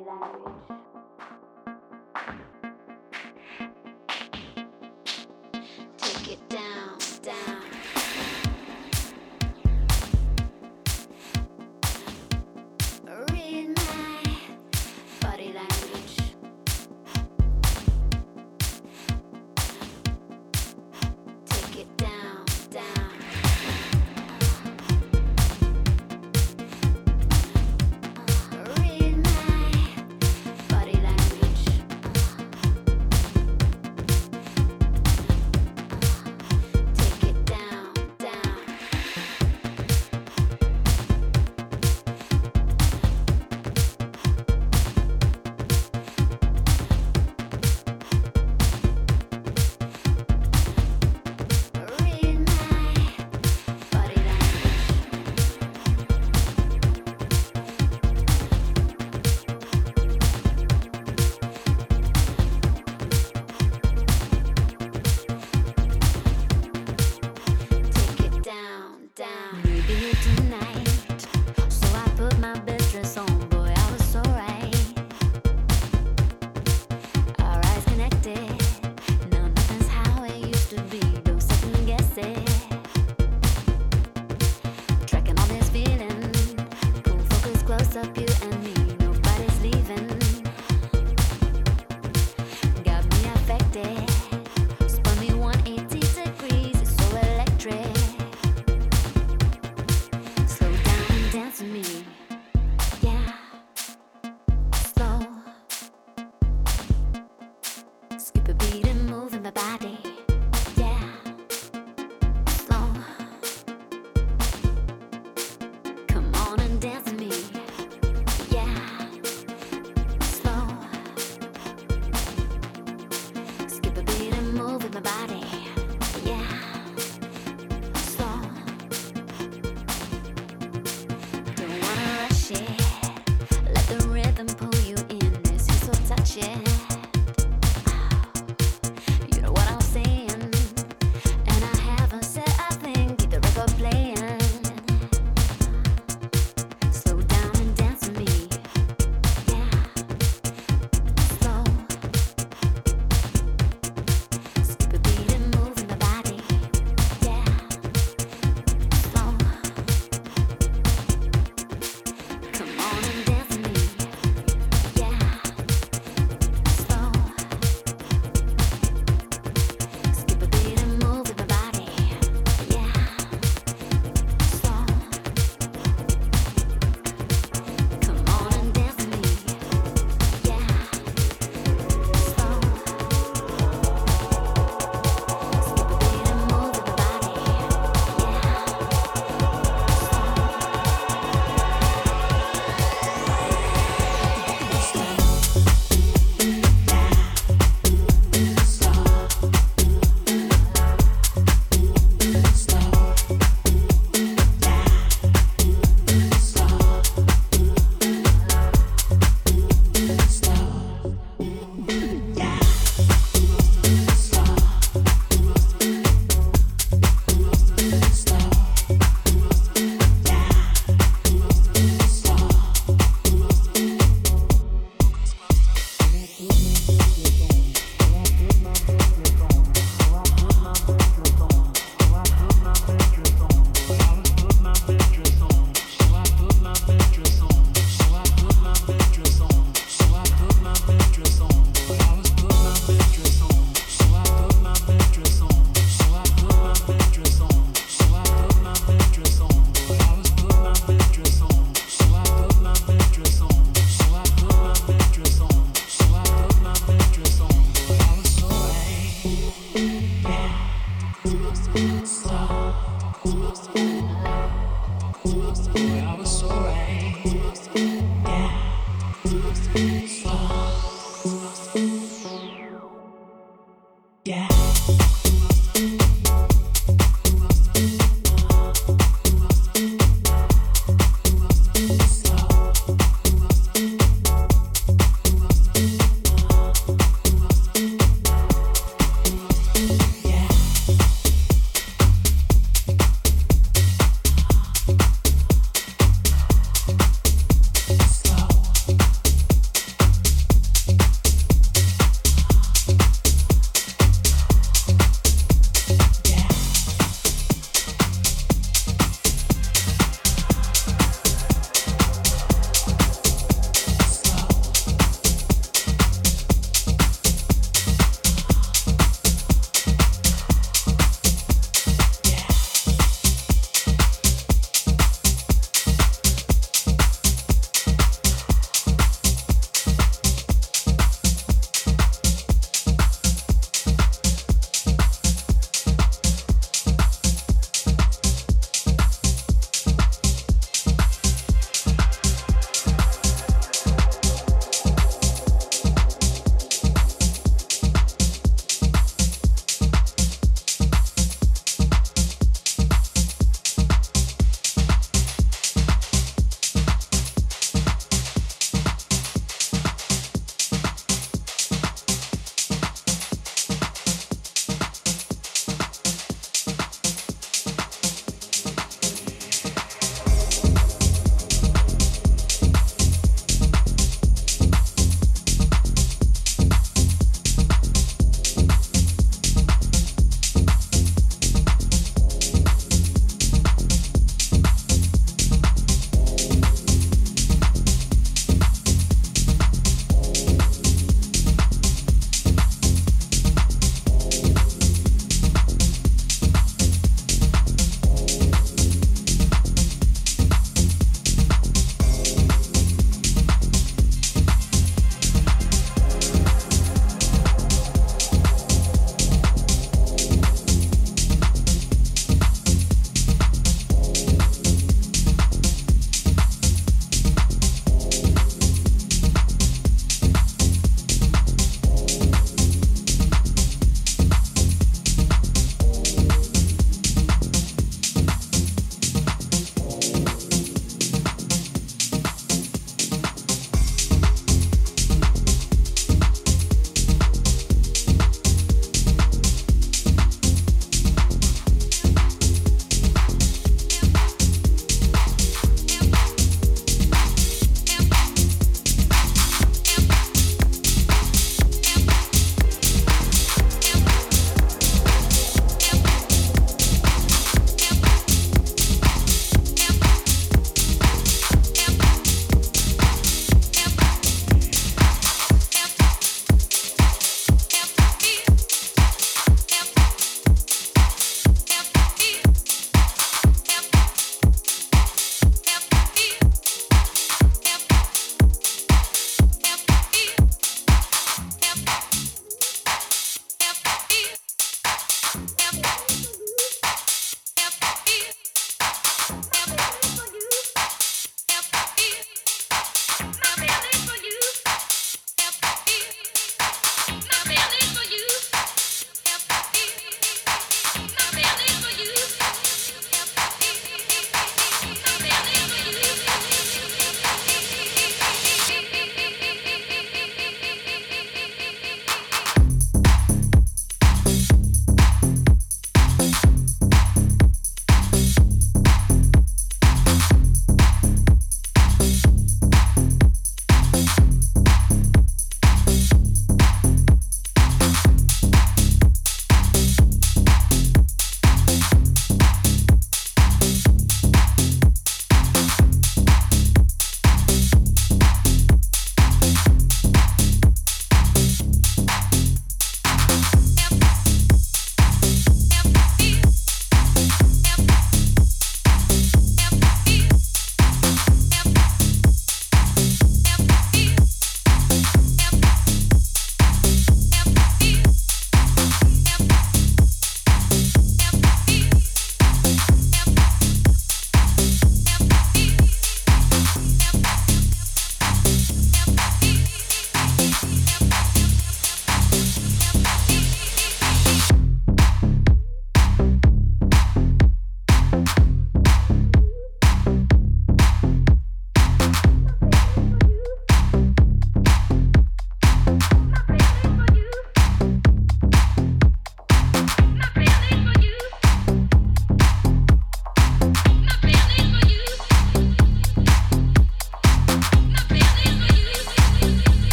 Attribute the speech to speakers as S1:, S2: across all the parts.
S1: Bengali language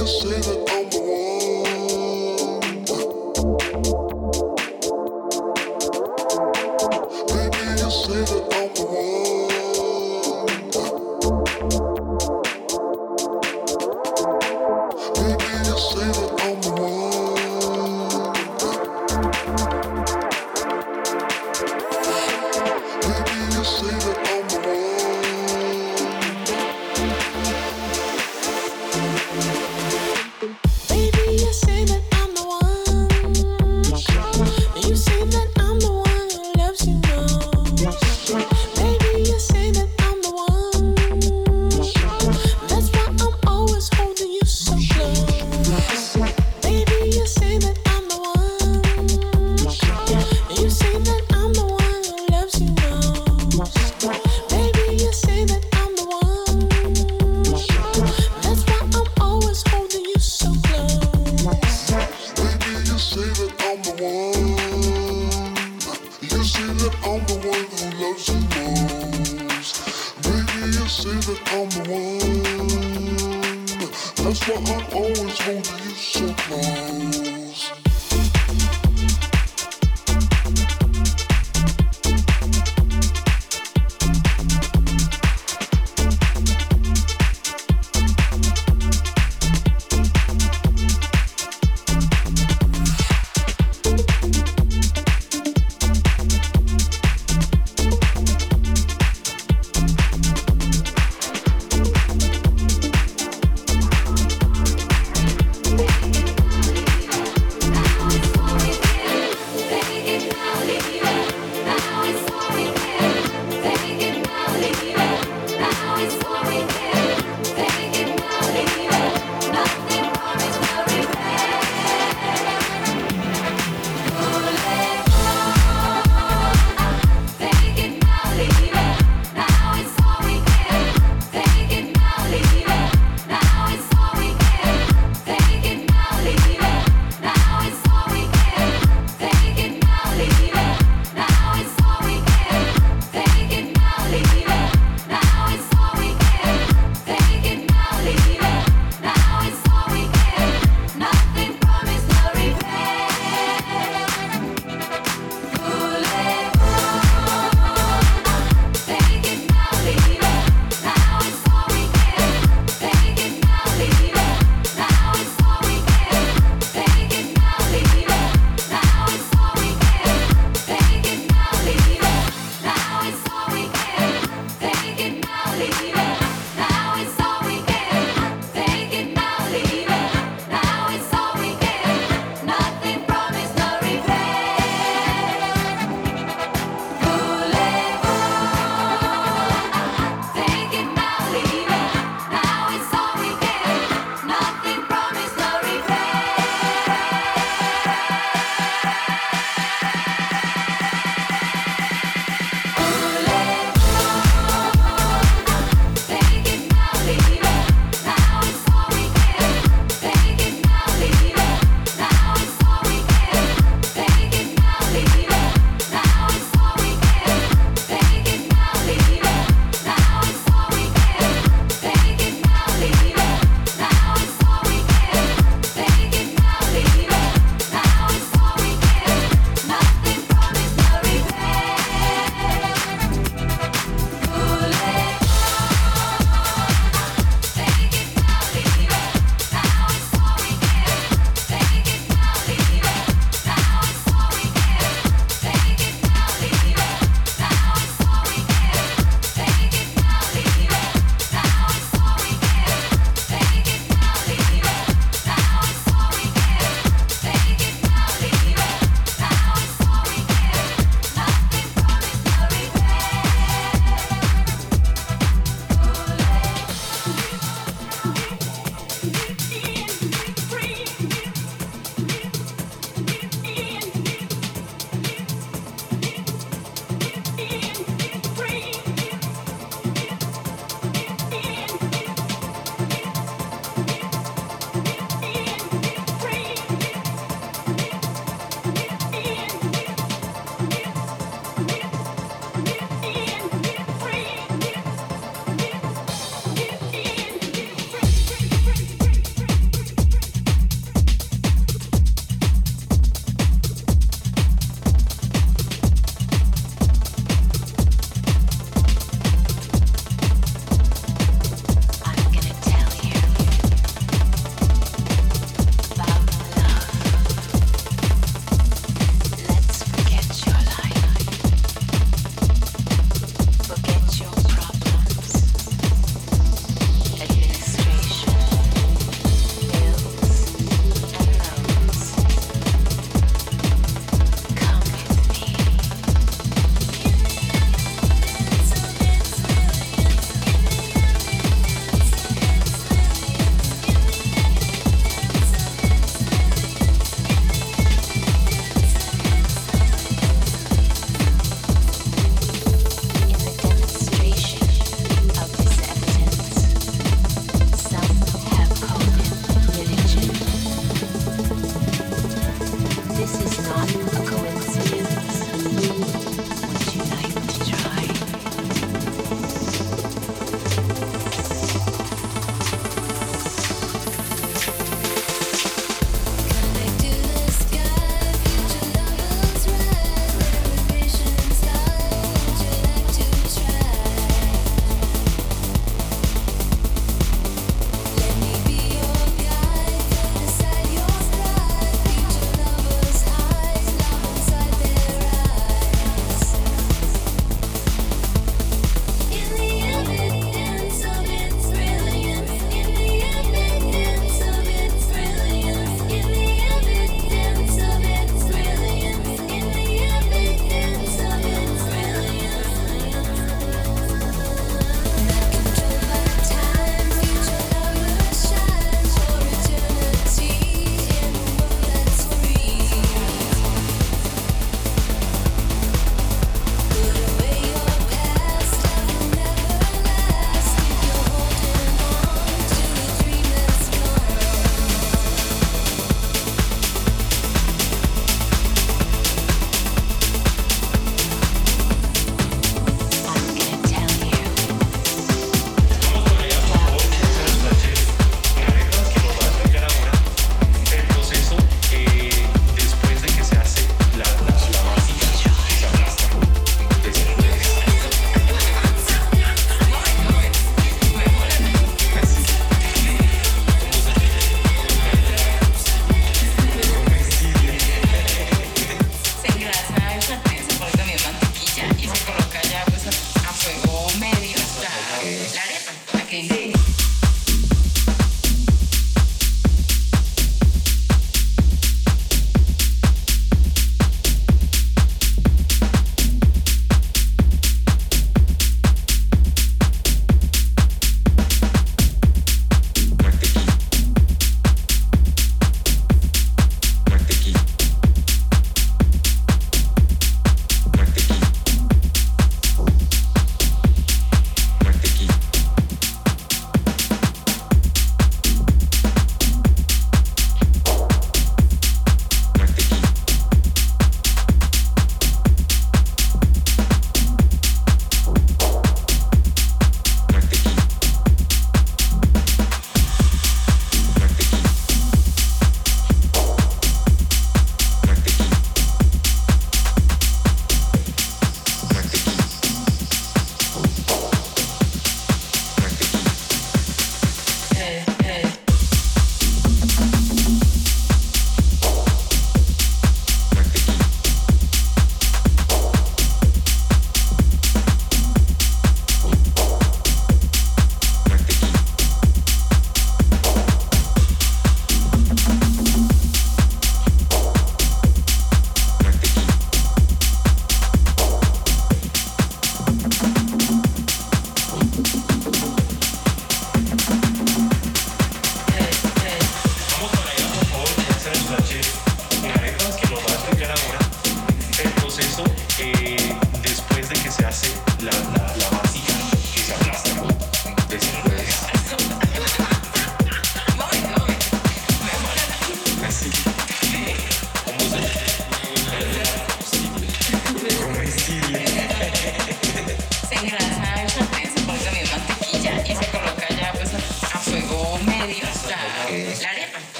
S2: you see the